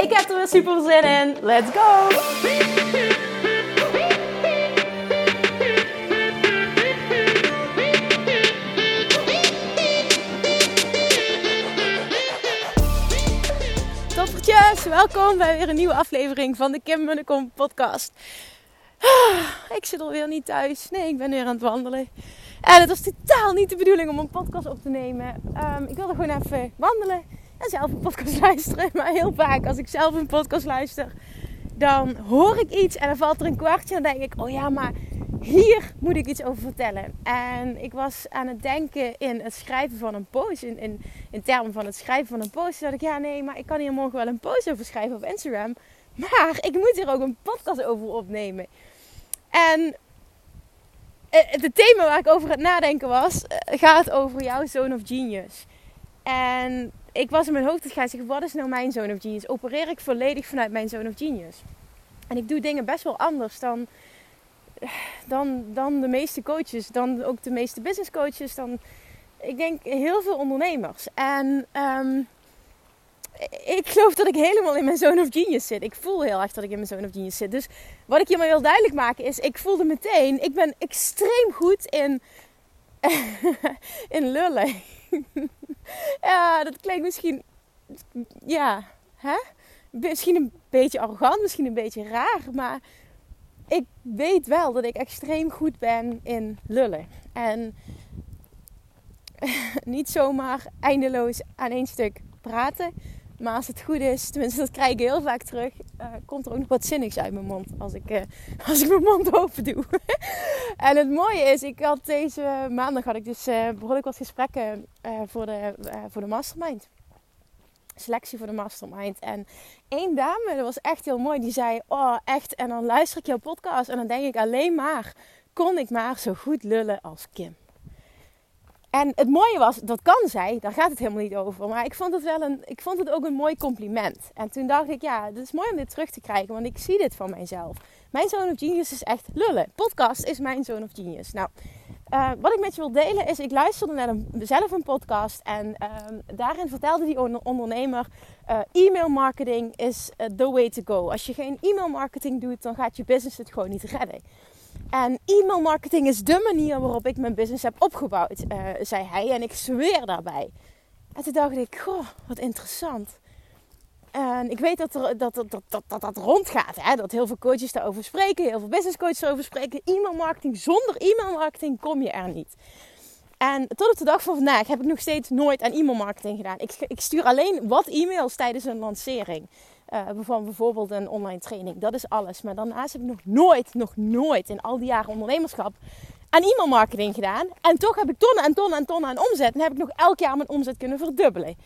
Ik heb er weer super zin in. Let's go! Toppertjes, welkom bij weer een nieuwe aflevering van de Kim Munnekom podcast. Ah, ik zit alweer niet thuis. Nee, ik ben weer aan het wandelen. En het was totaal niet de bedoeling om een podcast op te nemen. Um, ik wilde gewoon even wandelen en zelf een podcast luisteren. Maar heel vaak als ik zelf een podcast luister, dan hoor ik iets en dan valt er een kwartje. En dan denk ik, oh ja, maar hier moet ik iets over vertellen. En ik was aan het denken in het schrijven van een post. In, in, termen van het schrijven van een post. Dat ik, ja nee, maar ik kan hier morgen wel een post over schrijven op Instagram. Maar ik moet hier ook een podcast over opnemen. En het eh, thema waar ik over het nadenken was, eh, gaat over jouw Zone of Genius. En ik was in mijn hoofd gaan zeggen, wat is nou mijn Zone of Genius? Opereer ik volledig vanuit mijn Zone of Genius? En ik doe dingen best wel anders dan, dan, dan de meeste coaches, dan ook de meeste business coaches, dan ik denk heel veel ondernemers. En um, ik geloof dat ik helemaal in mijn zone of genius zit. Ik voel heel erg dat ik in mijn zone of genius zit. Dus wat ik maar wil duidelijk maken is, ik voelde meteen, ik ben extreem goed in, in lullen. ja, dat klinkt misschien, ja, hè? Misschien een beetje arrogant, misschien een beetje raar, maar ik weet wel dat ik extreem goed ben in lullen. En niet zomaar eindeloos aan één stuk praten maar als het goed is, tenminste dat krijg ik heel vaak terug, uh, komt er ook nog wat zinnigs uit mijn mond als ik, uh, als ik mijn mond open doe. en het mooie is, ik had deze maandag had ik dus uh, behoorlijk wat gesprekken voor, de, voor de mastermind. Selectie voor de mastermind. En één dame, dat was echt heel mooi, die zei, oh echt, en dan luister ik jouw podcast en dan denk ik alleen maar, kon ik maar zo goed lullen als Kim. En het mooie was, dat kan zij, daar gaat het helemaal niet over. Maar ik vond het, wel een, ik vond het ook een mooi compliment. En toen dacht ik, ja, het is mooi om dit terug te krijgen, want ik zie dit van mijzelf. Mijn Zone of Genius is echt lullen. Podcast is mijn Zone of Genius. Nou, uh, wat ik met je wil delen is, ik luisterde naar een, zelf een podcast en uh, daarin vertelde die ondernemer, uh, e-mail marketing is uh, the way to go. Als je geen e-mail marketing doet, dan gaat je business het gewoon niet redden. En e-mail marketing is de manier waarop ik mijn business heb opgebouwd, uh, zei hij. En ik zweer daarbij. En toen dacht ik, goh, wat interessant. En ik weet dat er, dat, dat, dat, dat, dat rondgaat. Hè? Dat heel veel coaches daarover spreken. Heel veel business coaches erover spreken. E-mail marketing. Zonder e-mail marketing kom je er niet. En tot op de dag van vandaag heb ik nog steeds nooit aan e-mail marketing gedaan. Ik, ik stuur alleen wat e-mails tijdens een lancering. Uh, van bijvoorbeeld een online training. Dat is alles. Maar daarnaast heb ik nog nooit, nog nooit in al die jaren ondernemerschap aan e-mail marketing gedaan. En toch heb ik tonnen en tonnen en tonnen aan omzet. En heb ik nog elk jaar mijn omzet kunnen verdubbelen.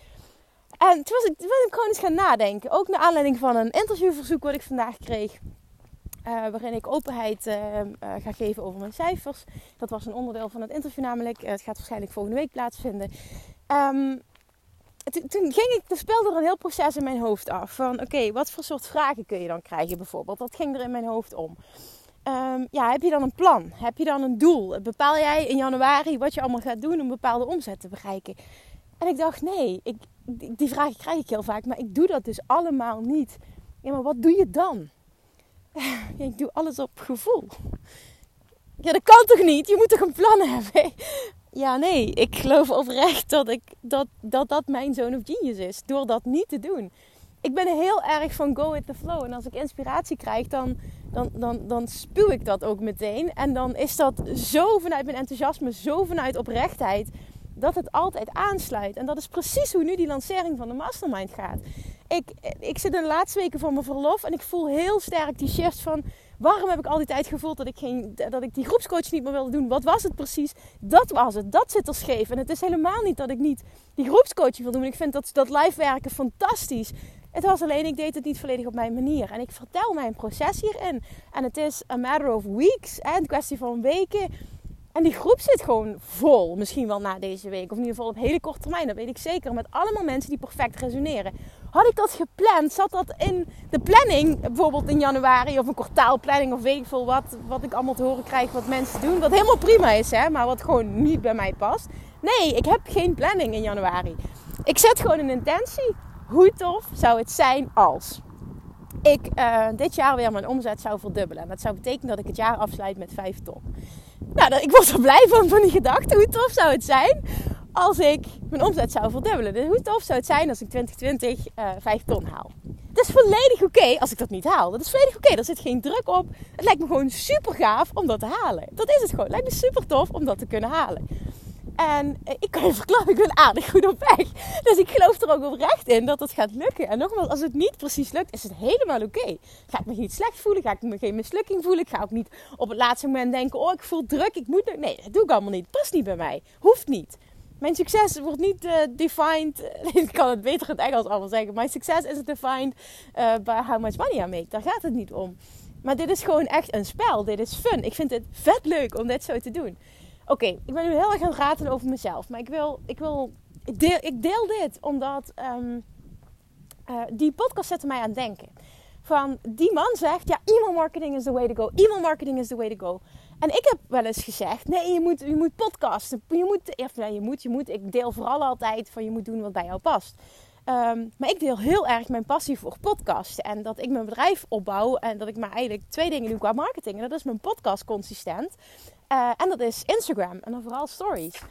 En toen was ik, toen was ik gewoon eens gaan nadenken. Ook naar aanleiding van een interviewverzoek wat ik vandaag kreeg. Uh, waarin ik openheid uh, ga geven over mijn cijfers. Dat was een onderdeel van het interview namelijk. het gaat waarschijnlijk volgende week plaatsvinden. Um, toen ging ik, speelde er een heel proces in mijn hoofd af. Van oké, wat voor soort vragen kun je dan krijgen bijvoorbeeld? Dat ging er in mijn hoofd om. Um, ja, heb je dan een plan? Heb je dan een doel? Bepaal jij in januari wat je allemaal gaat doen om bepaalde omzet te bereiken? En ik dacht, nee, ik, die vragen krijg ik heel vaak, maar ik doe dat dus allemaal niet. Ja, maar wat doe je dan? ik doe alles op gevoel. Ja, dat kan toch niet? Je moet toch een plan hebben? Ja, nee, ik geloof oprecht dat, ik, dat, dat dat mijn zone of genius is. Door dat niet te doen. Ik ben heel erg van go with the flow. En als ik inspiratie krijg, dan, dan, dan, dan spuw ik dat ook meteen. En dan is dat zo vanuit mijn enthousiasme, zo vanuit oprechtheid, dat het altijd aansluit. En dat is precies hoe nu die lancering van de Mastermind gaat. Ik, ik zit in de laatste weken van mijn verlof en ik voel heel sterk die shift van Waarom heb ik al die tijd gevoeld dat ik, geen, dat ik die groepscoach niet meer wilde doen? Wat was het precies? Dat was het. Dat zit er scheef. En het is helemaal niet dat ik niet die groepscoaching wil doen. Ik vind dat, dat live werken fantastisch. Het was alleen, ik deed het niet volledig op mijn manier. En ik vertel mijn proces hierin. En het is a matter of weeks. Hè, een kwestie van weken. En die groep zit gewoon vol. Misschien wel na deze week. Of in ieder geval op hele korte termijn. Dat weet ik zeker. Met allemaal mensen die perfect resoneren. Had ik dat gepland? Zat dat in de planning? Bijvoorbeeld in januari. Of een kwartaalplanning. Of weet ik veel wat. Wat ik allemaal te horen krijg. Wat mensen doen. Wat helemaal prima is. Hè, maar wat gewoon niet bij mij past. Nee, ik heb geen planning in januari. Ik zet gewoon een intentie. Hoe tof zou het zijn als ik uh, dit jaar weer mijn omzet zou verdubbelen. En dat zou betekenen dat ik het jaar afsluit met 5 ton. Nou, ik was er blij van, van die gedachte. Hoe tof zou het zijn als ik mijn omzet zou verdubbelen? Dus hoe tof zou het zijn als ik 2020 uh, 5 ton haal? Dat is volledig oké als ik dat niet haal. Dat is volledig oké. Er zit geen druk op. Het lijkt me gewoon super gaaf om dat te halen. Dat is het gewoon. Het lijkt me super tof om dat te kunnen halen. En eh, ik kan je verklappen, ik ben aardig goed op weg. Dus ik geloof er ook oprecht in dat het gaat lukken. En nogmaals, als het niet precies lukt, is het helemaal oké. Ga ik me niet slecht voelen? Ga ik me geen mislukking voelen? Ik ga ook niet op het laatste moment denken, oh ik voel druk, ik moet... Nee, dat doe ik allemaal niet. Past niet bij mij. Hoeft niet. Mijn succes wordt niet uh, defined... ik kan het beter in het Engels allemaal zeggen. Mijn succes is defined uh, by how much money I make. Daar gaat het niet om. Maar dit is gewoon echt een spel. Dit is fun. Ik vind het vet leuk om dit zo te doen. Oké, ik ben nu heel erg aan het raten over mezelf. Maar ik wil, ik wil, ik deel, ik deel dit omdat um, uh, die podcast zette mij aan het denken. Van die man zegt, ja, e-mail marketing is the way to go. E-mail marketing is the way to go. En ik heb wel eens gezegd, nee, je moet, je moet podcasten. Je moet, nee, je moet, je moet. Ik deel vooral altijd van je moet doen wat bij jou past. Um, maar ik deel heel erg mijn passie voor podcasten. En dat ik mijn bedrijf opbouw. En dat ik maar eigenlijk twee dingen doe qua marketing. En dat is mijn podcast consistent. Uh, en dat is Instagram. En dan vooral stories.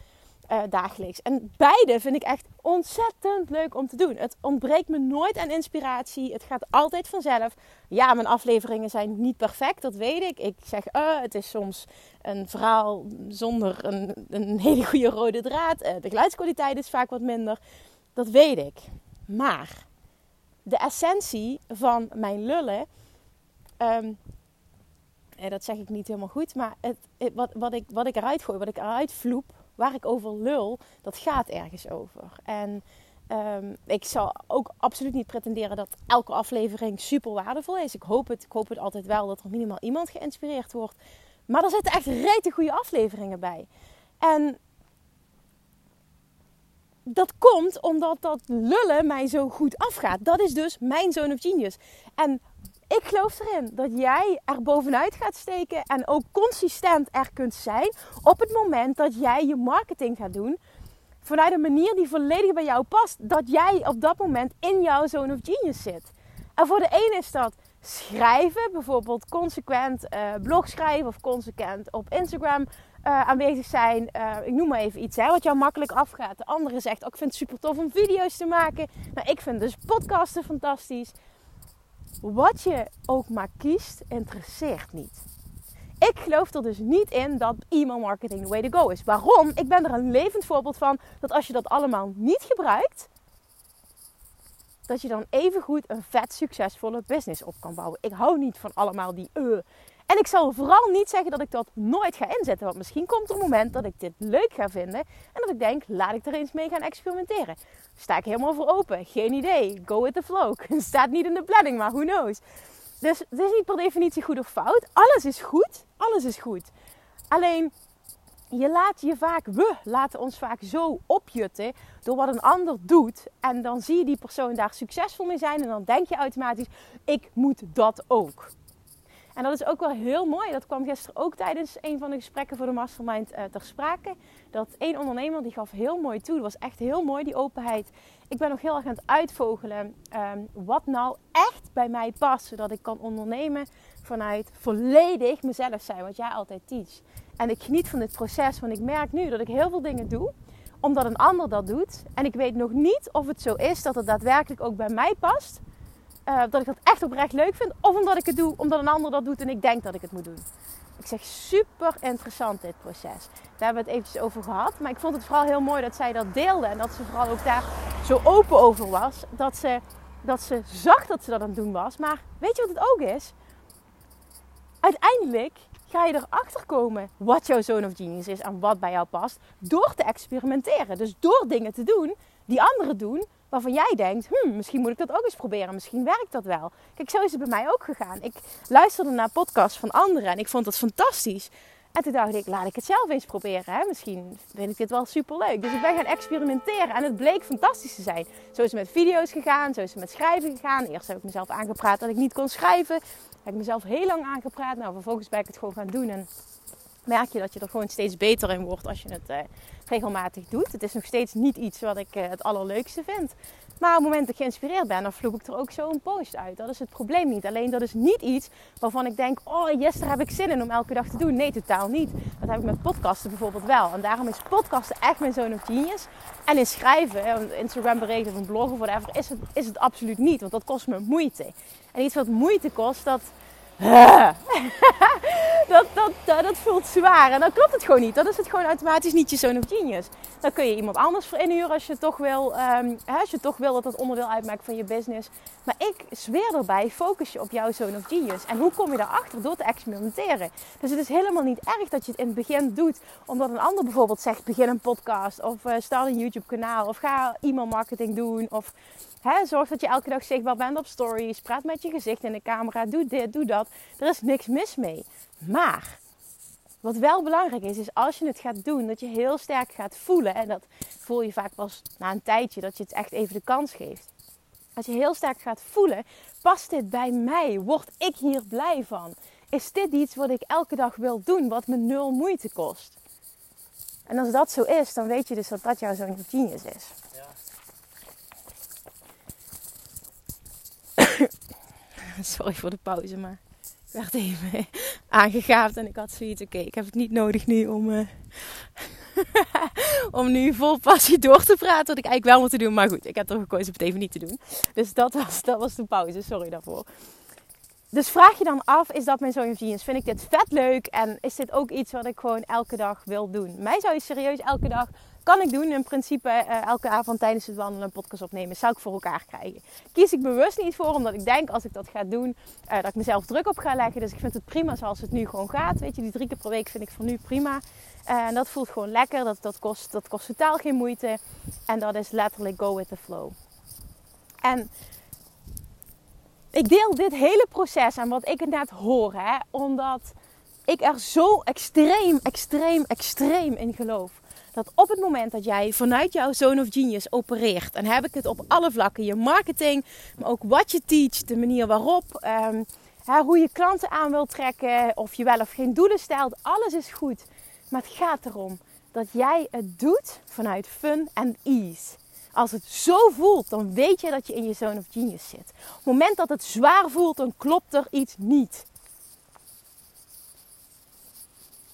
Uh, dagelijks. En beide vind ik echt ontzettend leuk om te doen. Het ontbreekt me nooit aan inspiratie. Het gaat altijd vanzelf. Ja, mijn afleveringen zijn niet perfect, dat weet ik. Ik zeg, uh, het is soms een verhaal zonder een, een hele goede rode draad. De geluidskwaliteit is vaak wat minder. Dat weet ik. Maar de essentie van mijn lullen. Um, dat zeg ik niet helemaal goed. Maar het, wat, wat, ik, wat ik eruit gooi, wat ik eruit vloep, waar ik over lul, dat gaat ergens over. En um, ik zal ook absoluut niet pretenderen dat elke aflevering super waardevol is. Ik hoop het, ik hoop het altijd wel dat er minimaal iemand geïnspireerd wordt. Maar er zitten echt rete goede afleveringen bij. En dat komt omdat dat lullen mij zo goed afgaat. Dat is dus mijn zone of genius. En ik geloof erin dat jij er bovenuit gaat steken en ook consistent er kunt zijn op het moment dat jij je marketing gaat doen vanuit een manier die volledig bij jou past. Dat jij op dat moment in jouw zone of genius zit. En voor de een is dat schrijven, bijvoorbeeld consequent uh, blog schrijven of consequent op Instagram uh, aanwezig zijn. Uh, ik noem maar even iets hè, wat jou makkelijk afgaat. De andere zegt, oh, ik vind het super tof om video's te maken. Nou, ik vind dus podcasten fantastisch. Wat je ook maar kiest, interesseert niet. Ik geloof er dus niet in dat e-mail marketing the way to go is. Waarom? Ik ben er een levend voorbeeld van dat als je dat allemaal niet gebruikt, dat je dan evengoed een vet succesvolle business op kan bouwen. Ik hou niet van allemaal die uh, en ik zal vooral niet zeggen dat ik dat nooit ga inzetten. Want misschien komt er een moment dat ik dit leuk ga vinden. En dat ik denk, laat ik er eens mee gaan experimenteren. Sta ik helemaal voor open. Geen idee. Go with the flow. Staat niet in de planning, maar who knows. Dus het is niet per definitie goed of fout. Alles is goed. Alles is goed. Alleen, je laat je vaak, we laten ons vaak zo opjutten door wat een ander doet. En dan zie je die persoon daar succesvol mee zijn. En dan denk je automatisch, ik moet dat ook. En dat is ook wel heel mooi. Dat kwam gisteren ook tijdens een van de gesprekken voor de Mastermind uh, ter sprake. Dat één ondernemer die gaf heel mooi toe. Dat was echt heel mooi, die openheid. Ik ben nog heel erg aan het uitvogelen um, wat nou echt bij mij past. Zodat ik kan ondernemen vanuit volledig mezelf zijn. Wat jij altijd teach. En ik geniet van dit proces. Want ik merk nu dat ik heel veel dingen doe omdat een ander dat doet. En ik weet nog niet of het zo is dat het daadwerkelijk ook bij mij past. Uh, dat ik dat echt oprecht leuk vind. Of omdat ik het doe omdat een ander dat doet en ik denk dat ik het moet doen. Ik zeg super interessant dit proces. Daar hebben we het eventjes over gehad. Maar ik vond het vooral heel mooi dat zij dat deelde. En dat ze vooral ook daar zo open over was. Dat ze, dat ze zag dat ze dat aan het doen was. Maar weet je wat het ook is? uiteindelijk ga je erachter komen wat jouw zone of genius is en wat bij jou past. Door te experimenteren. Dus door dingen te doen die anderen doen, waarvan jij denkt, hm, misschien moet ik dat ook eens proberen. Misschien werkt dat wel. Kijk, zo is het bij mij ook gegaan. Ik luisterde naar podcasts van anderen en ik vond dat fantastisch. En toen dacht ik, laat ik het zelf eens proberen. Hè? Misschien vind ik dit wel super leuk. Dus ik ben gaan experimenteren en het bleek fantastisch te zijn. Zo is het met video's gegaan, zo is het met schrijven gegaan. Eerst heb ik mezelf aangepraat dat ik niet kon schrijven. Heb ik mezelf heel lang aangepraat. Nou, vervolgens ben ik het gewoon gaan doen. En merk je dat je er gewoon steeds beter in wordt als je het uh, regelmatig doet. Het is nog steeds niet iets wat ik uh, het allerleukste vind. Maar op het moment dat ik geïnspireerd ben, dan vloek ik er ook zo een post uit. Dat is het probleem niet. Alleen dat is niet iets waarvan ik denk, oh yes, heb ik zin in om elke dag te doen. Nee, totaal niet. Dat heb ik met podcasten bijvoorbeeld wel. En daarom is podcasten echt mijn zone of genius. En in schrijven, Instagram berichten of een blog of whatever, is het, is het absoluut niet. Want dat kost me moeite. En iets wat moeite kost, dat dat, dat, dat, voelt zwaar. En dan klopt het gewoon niet. Dan is het gewoon automatisch niet je zone of genius. Dan kun je iemand anders voor inhuren als je toch wil, um, als je toch wil dat dat onderdeel uitmaakt van je business. Maar ik zweer erbij, focus je op jouw zone of genius. En hoe kom je daarachter? Door te experimenteren. Dus het is helemaal niet erg dat je het in het begin doet. Omdat een ander bijvoorbeeld zegt, begin een podcast. Of uh, start een YouTube kanaal. Of ga e-mail marketing doen. Of zorg dat je elke dag zichtbaar bent op stories. Praat met je gezicht in de camera. Doe dit, doe dat. Er is niks mis mee. Maar wat wel belangrijk is, is als je het gaat doen, dat je heel sterk gaat voelen. En dat voel je vaak pas na een tijdje, dat je het echt even de kans geeft. Als je heel sterk gaat voelen, past dit bij mij? Word ik hier blij van? Is dit iets wat ik elke dag wil doen, wat me nul moeite kost? En als dat zo is, dan weet je dus dat dat jouw zo'n genius is. Sorry voor de pauze, maar werd even aangegaapt en ik had zoiets. Oké, ik heb het niet nodig nu om, uh, om nu vol passie door te praten. Wat ik eigenlijk wel moet doen. Maar goed, ik heb toch gekozen om het even niet te doen. Dus dat was, dat was de pauze. Sorry daarvoor. Dus vraag je dan af, is dat mijn zoon of? Vind ik dit vet leuk? En is dit ook iets wat ik gewoon elke dag wil doen? Mij zou je serieus elke dag kan ik doen. In principe uh, elke avond tijdens het wandelen een podcast opnemen. Zou ik voor elkaar krijgen. Kies ik bewust niet voor. Omdat ik denk als ik dat ga doen. Uh, dat ik mezelf druk op ga leggen. Dus ik vind het prima zoals het nu gewoon gaat. Weet je, die drie keer per week vind ik voor nu prima. Uh, en dat voelt gewoon lekker. Dat, dat, kost, dat kost totaal geen moeite. En dat is letterlijk go with the flow. En ik deel dit hele proces en wat ik net hoor. Hè, omdat ik er zo extreem, extreem, extreem in geloof dat op het moment dat jij vanuit jouw zone of genius opereert, en heb ik het op alle vlakken, je marketing, maar ook wat je teach, de manier waarop, um, hoe je klanten aan wilt trekken, of je wel of geen doelen stelt, alles is goed. Maar het gaat erom dat jij het doet vanuit fun en ease. Als het zo voelt, dan weet je dat je in je zone of genius zit. Op het moment dat het zwaar voelt, dan klopt er iets niet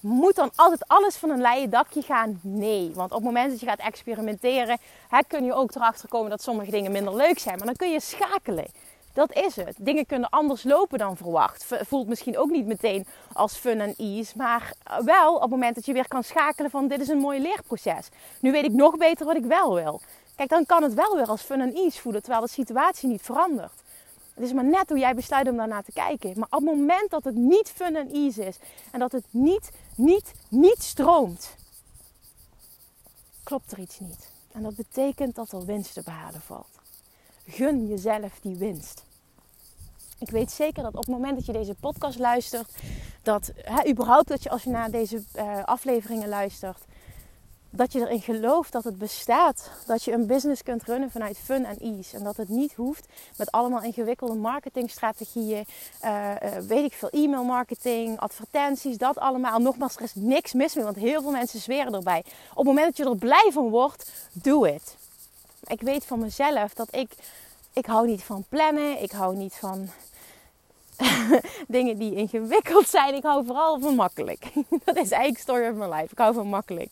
moet dan altijd alles van een leien dakje gaan? Nee. Want op het moment dat je gaat experimenteren, kun je ook erachter komen dat sommige dingen minder leuk zijn. Maar dan kun je schakelen. Dat is het. Dingen kunnen anders lopen dan verwacht. Voelt misschien ook niet meteen als fun en ease. Maar wel op het moment dat je weer kan schakelen van dit is een mooi leerproces. Nu weet ik nog beter wat ik wel wil. Kijk, dan kan het wel weer als fun en ease voelen. Terwijl de situatie niet verandert. Het is maar net hoe jij besluit om daarnaar te kijken. Maar op het moment dat het niet fun en ease is. En dat het niet niet, niet stroomt, klopt er iets niet. En dat betekent dat er winst te behalen valt. Gun jezelf die winst. Ik weet zeker dat op het moment dat je deze podcast luistert, dat hè, überhaupt dat je als je naar deze uh, afleveringen luistert, dat je erin gelooft dat het bestaat. Dat je een business kunt runnen vanuit fun en ease. En dat het niet hoeft met allemaal ingewikkelde marketingstrategieën. Uh, weet ik veel, e-mail marketing, advertenties, dat allemaal. Nogmaals, er is niks mis mee, want heel veel mensen zweren erbij. Op het moment dat je er blij van wordt, doe het. Ik weet van mezelf dat ik, ik hou niet van plannen. Ik hou niet van dingen die ingewikkeld zijn. Ik hou vooral van makkelijk. dat is eigenlijk story of my life. Ik hou van makkelijk.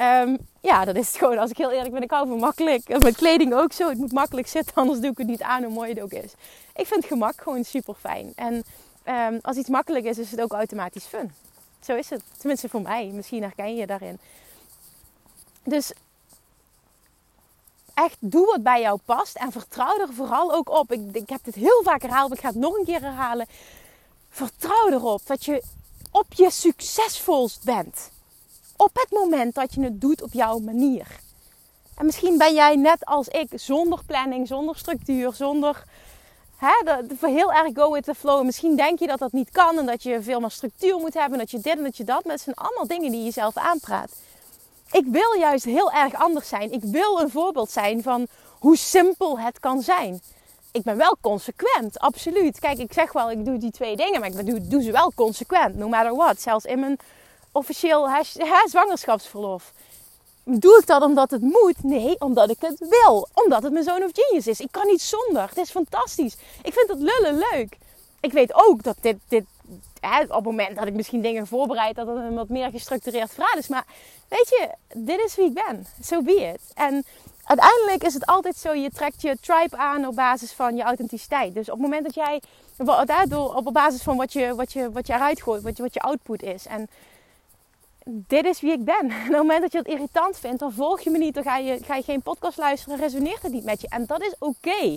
Um, ja, dat is het gewoon. Als ik heel eerlijk ben, ik hou van makkelijk. Mijn kleding ook zo. Het moet makkelijk zitten, anders doe ik het niet aan hoe mooi het ook is. Ik vind gemak gewoon super fijn. En um, als iets makkelijk is, is het ook automatisch fun. Zo is het. Tenminste voor mij. Misschien herken je daarin. Dus echt doe wat bij jou past. En vertrouw er vooral ook op. Ik, ik heb dit heel vaak herhaald. Ik ga het nog een keer herhalen. Vertrouw erop dat je op je succesvolst bent. Op het moment dat je het doet op jouw manier. En misschien ben jij net als ik, zonder planning, zonder structuur, zonder hè, heel erg go with the flow. Misschien denk je dat dat niet kan en dat je veel meer structuur moet hebben, dat je dit en dat je dat. Maar zijn allemaal dingen die je zelf aanpraat. Ik wil juist heel erg anders zijn. Ik wil een voorbeeld zijn van hoe simpel het kan zijn. Ik ben wel consequent, absoluut. Kijk, ik zeg wel, ik doe die twee dingen, maar ik doe, doe ze wel consequent, no matter what. Zelfs in mijn officieel zwangerschapsverlof. Doe ik dat omdat het moet? Nee, omdat ik het wil. Omdat het mijn zoon of genius is. Ik kan niet zonder. Het is fantastisch. Ik vind het lullen leuk. Ik weet ook dat dit, dit hè, op het moment dat ik misschien dingen voorbereid, dat het een wat meer gestructureerd verhaal is. Maar weet je, dit is wie ik ben. So be it. En uiteindelijk is het altijd zo, je trekt je tribe aan op basis van je authenticiteit. Dus op het moment dat jij, daardoor op basis van wat je, wat je, wat je eruit gooit, wat je, wat je output is. En dit is wie ik ben. En op het moment dat je het irritant vindt, dan volg je me niet, dan ga je, ga je geen podcast luisteren, resoneert het niet met je. En dat is oké.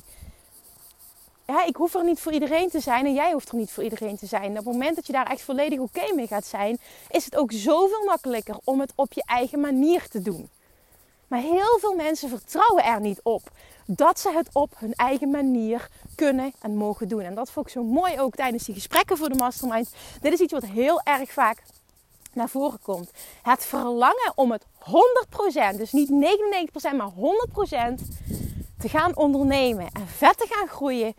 Ja, ik hoef er niet voor iedereen te zijn en jij hoeft er niet voor iedereen te zijn. op het moment dat je daar echt volledig oké mee gaat zijn, is het ook zoveel makkelijker om het op je eigen manier te doen. Maar heel veel mensen vertrouwen er niet op dat ze het op hun eigen manier kunnen en mogen doen. En dat vond ik zo mooi ook tijdens die gesprekken voor de mastermind. Dit is iets wat heel erg vaak naar voren komt. Het verlangen om het 100%, dus niet 99%, maar 100% te gaan ondernemen en vet te gaan groeien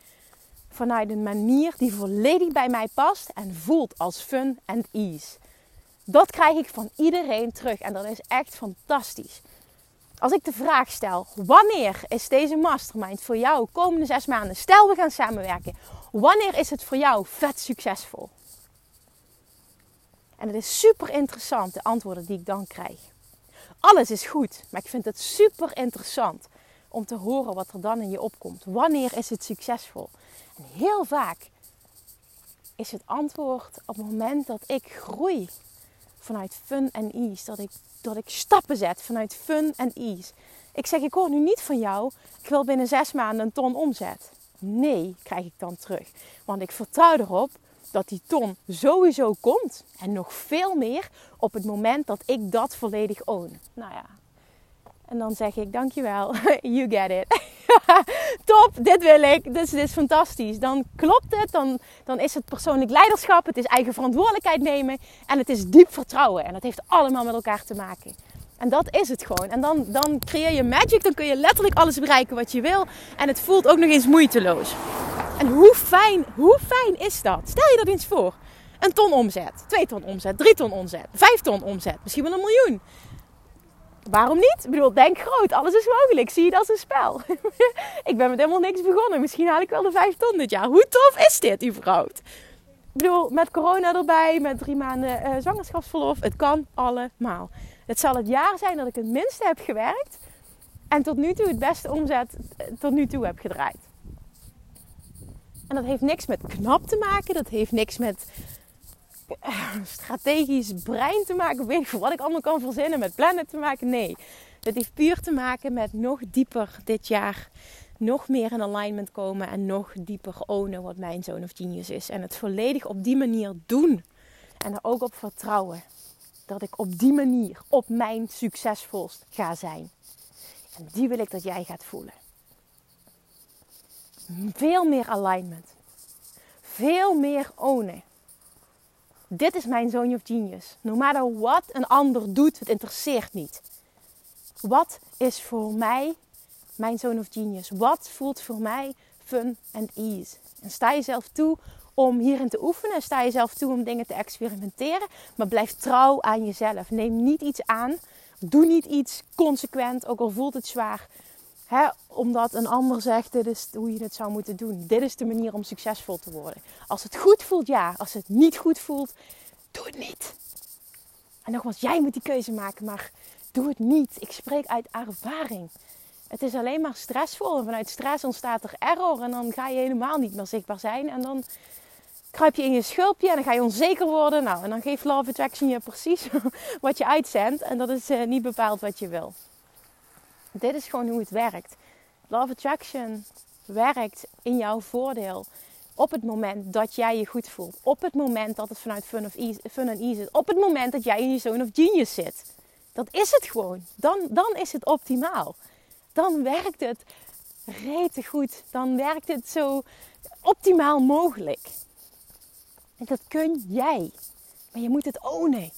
vanuit een manier die volledig bij mij past en voelt als fun en ease. Dat krijg ik van iedereen terug en dat is echt fantastisch. Als ik de vraag stel: wanneer is deze mastermind voor jou komende zes maanden? Stel we gaan samenwerken. Wanneer is het voor jou vet succesvol? En het is super interessant, de antwoorden die ik dan krijg. Alles is goed, maar ik vind het super interessant om te horen wat er dan in je opkomt. Wanneer is het succesvol? En heel vaak is het antwoord op het moment dat ik groei vanuit fun en ease. Dat ik, dat ik stappen zet vanuit fun en ease. Ik zeg, ik hoor nu niet van jou, ik wil binnen zes maanden een ton omzet. Nee, krijg ik dan terug. Want ik vertrouw erop dat die ton sowieso komt. En nog veel meer op het moment dat ik dat volledig own. Nou ja. En dan zeg ik, dankjewel, you get it. Top, dit wil ik. Dus dit is fantastisch. Dan klopt het, dan, dan is het persoonlijk leiderschap, het is eigen verantwoordelijkheid nemen en het is diep vertrouwen. En dat heeft allemaal met elkaar te maken. En dat is het gewoon. En dan, dan creëer je magic, dan kun je letterlijk alles bereiken wat je wil. En het voelt ook nog eens moeiteloos. En hoe fijn, hoe fijn is dat? Stel je dat eens voor. Een ton omzet, twee ton omzet, drie ton omzet, vijf ton omzet, misschien wel een miljoen. Waarom niet? Ik bedoel, denk groot, alles is mogelijk. Zie je dat als een spel. ik ben met helemaal niks begonnen. Misschien haal ik wel de vijf ton dit jaar. Hoe tof is dit überhaupt? Ik bedoel, met corona erbij, met drie maanden uh, zwangerschapsverlof. Het kan allemaal. Het zal het jaar zijn dat ik het minste heb gewerkt. En tot nu toe het beste omzet eh, tot nu toe heb gedraaid. En dat heeft niks met knap te maken. Dat heeft niks met eh, strategisch brein te maken. Weet ik wat ik allemaal kan verzinnen. Met plannen te maken. Nee. Dat heeft puur te maken met nog dieper dit jaar. Nog meer in alignment komen. En nog dieper ownen wat mijn zoon of genius is. En het volledig op die manier doen. En er ook op vertrouwen. Dat ik op die manier op mijn succesvolst ga zijn. En die wil ik dat jij gaat voelen. Veel meer alignment. Veel meer ownen. Dit is mijn zone of genius. No matter what een ander doet, het interesseert niet. Wat is voor mij mijn zone of genius? Wat voelt voor mij fun and ease? En sta jezelf toe om hierin te oefenen. Sta jezelf toe om dingen te experimenteren. Maar blijf trouw aan jezelf. Neem niet iets aan. Doe niet iets consequent, ook al voelt het zwaar. Omdat een ander zegt, dit is hoe je het zou moeten doen. Dit is de manier om succesvol te worden. Als het goed voelt, ja. Als het niet goed voelt, doe het niet. En nogmaals, jij moet die keuze maken, maar doe het niet. Ik spreek uit ervaring. Het is alleen maar stressvol. En vanuit stress ontstaat er error. En dan ga je helemaal niet meer zichtbaar zijn. En dan kruip je in je schulpje en dan ga je onzeker worden. Nou, en dan geeft Love Attraction je precies wat je uitzendt. En dat is uh, niet bepaald wat je wil. Dit is gewoon hoe het werkt. Love Attraction werkt in jouw voordeel. Op het moment dat jij je goed voelt. Op het moment dat het vanuit fun, of ease, fun en ease is. Op het moment dat jij in je zone of genius zit. Dat is het gewoon. Dan, dan is het optimaal. Dan werkt het rete goed. Dan werkt het zo optimaal mogelijk. En dat kun jij. Maar je moet het ownen.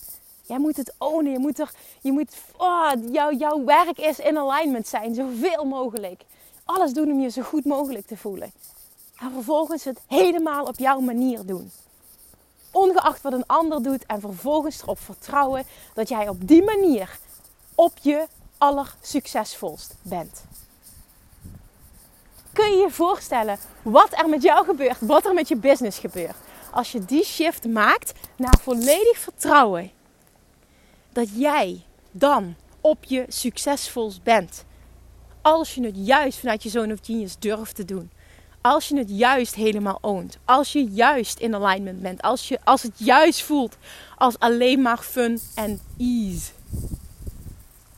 Jij moet het ownen. Je moet er, je moet, oh, jouw, jouw werk is in alignment zijn. Zoveel mogelijk. Alles doen om je zo goed mogelijk te voelen. En vervolgens het helemaal op jouw manier doen. Ongeacht wat een ander doet. En vervolgens erop vertrouwen dat jij op die manier op je allersuccesvolst bent. Kun je je voorstellen wat er met jou gebeurt, wat er met je business gebeurt? Als je die shift maakt naar volledig vertrouwen dat jij dan op je succesvolst bent. Als je het juist vanuit je zone of genius durft te doen. Als je het juist helemaal oont. Als je juist in alignment bent. Als, je, als het juist voelt als alleen maar fun en ease.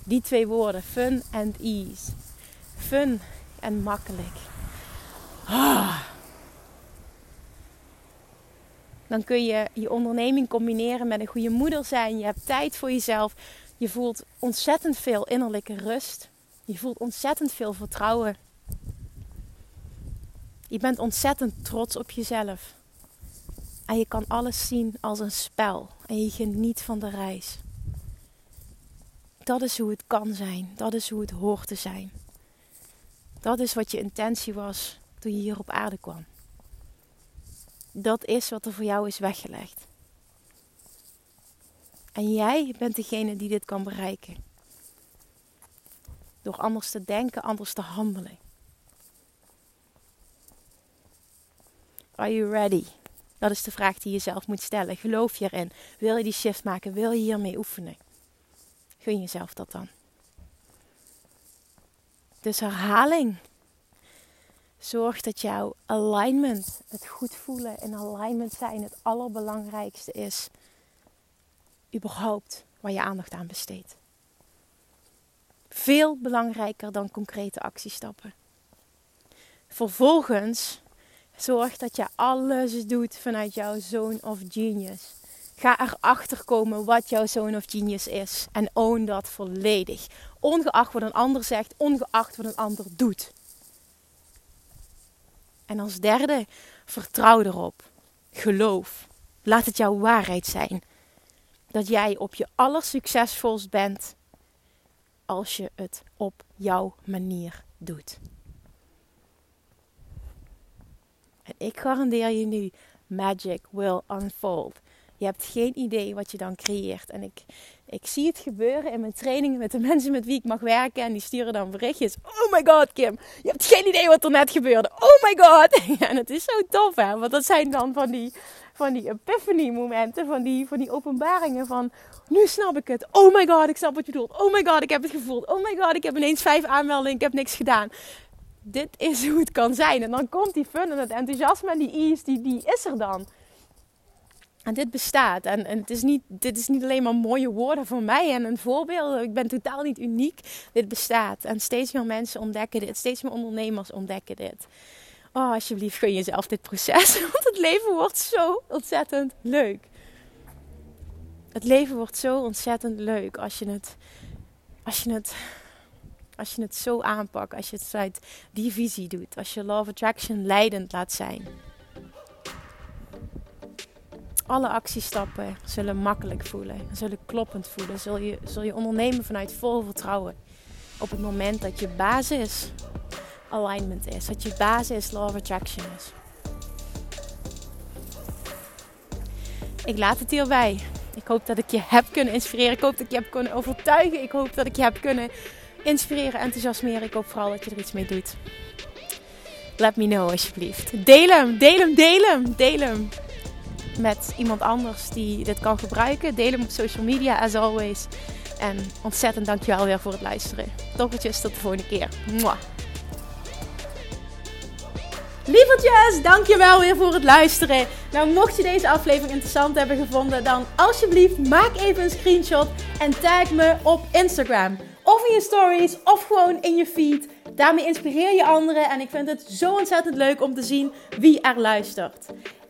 Die twee woorden, fun and ease. Fun en makkelijk. Ah. Dan kun je je onderneming combineren met een goede moeder zijn. Je hebt tijd voor jezelf. Je voelt ontzettend veel innerlijke rust. Je voelt ontzettend veel vertrouwen. Je bent ontzettend trots op jezelf. En je kan alles zien als een spel. En je geniet van de reis. Dat is hoe het kan zijn. Dat is hoe het hoort te zijn. Dat is wat je intentie was toen je hier op aarde kwam. Dat is wat er voor jou is weggelegd. En jij bent degene die dit kan bereiken. Door anders te denken, anders te handelen. Are you ready? Dat is de vraag die je zelf moet stellen. Geloof je erin? Wil je die shift maken? Wil je hiermee oefenen? Gun jezelf dat dan. Dus herhaling. Zorg dat jouw alignment, het goed voelen en alignment zijn, het allerbelangrijkste is. Überhaupt waar je aandacht aan besteedt. Veel belangrijker dan concrete actiestappen. Vervolgens zorg dat je alles doet vanuit jouw zone of genius. Ga erachter komen wat jouw zone of genius is. En own dat volledig. Ongeacht wat een ander zegt, ongeacht wat een ander doet. En als derde, vertrouw erop. Geloof. Laat het jouw waarheid zijn. Dat jij op je allersuccesvolst bent als je het op jouw manier doet. En ik garandeer je nu, magic will unfold. Je hebt geen idee wat je dan creëert. En ik, ik zie het gebeuren in mijn trainingen met de mensen met wie ik mag werken. En die sturen dan berichtjes. Oh my god, Kim. Je hebt geen idee wat er net gebeurde. Oh my god. En het is zo tof, hè. Want dat zijn dan van die, van die epiphany momenten. Van die, van die openbaringen van... Nu snap ik het. Oh my god, ik snap wat je bedoelt. Oh my god, ik heb het gevoeld. Oh my god, ik heb ineens vijf aanmeldingen. Ik heb niks gedaan. Dit is hoe het kan zijn. En dan komt die fun en het enthousiasme en die ease, die, die is er dan. En dit bestaat. En, het is niet, dit is niet alleen maar mooie woorden voor mij en een voorbeeld. Ik ben totaal niet uniek. Dit bestaat. En steeds meer mensen ontdekken dit. Steeds meer ondernemers ontdekken dit. Oh, alsjeblieft, gun jezelf dit proces. Want het leven wordt zo ontzettend leuk. Het leven wordt zo ontzettend leuk als je het, als je het, als je het zo aanpakt. Als je het vanuit die visie doet. Als je Love Attraction leidend laat zijn alle actiestappen zullen makkelijk voelen, zullen kloppend voelen. Zul je, zul je ondernemen vanuit vol vertrouwen. Op het moment dat je basis alignment is, dat je basis law of attraction is. Ik laat het hierbij. Ik hoop dat ik je heb kunnen inspireren. Ik hoop dat ik je heb kunnen overtuigen. Ik hoop dat ik je heb kunnen inspireren, enthousiasmeren. Ik hoop vooral dat je er iets mee doet. Let me know alsjeblieft. Deel hem, deel hem, deel hem, deel hem met iemand anders die dit kan gebruiken. Deel hem op social media, as always. En ontzettend dankjewel weer voor het luisteren. Toffeltjes, tot de volgende keer. Mwah. Lievertjes, dankjewel weer voor het luisteren. Nou, mocht je deze aflevering interessant hebben gevonden, dan alsjeblieft maak even een screenshot en tag me op Instagram. Of in je stories, of gewoon in je feed Daarmee inspireer je anderen en ik vind het zo ontzettend leuk om te zien wie er luistert.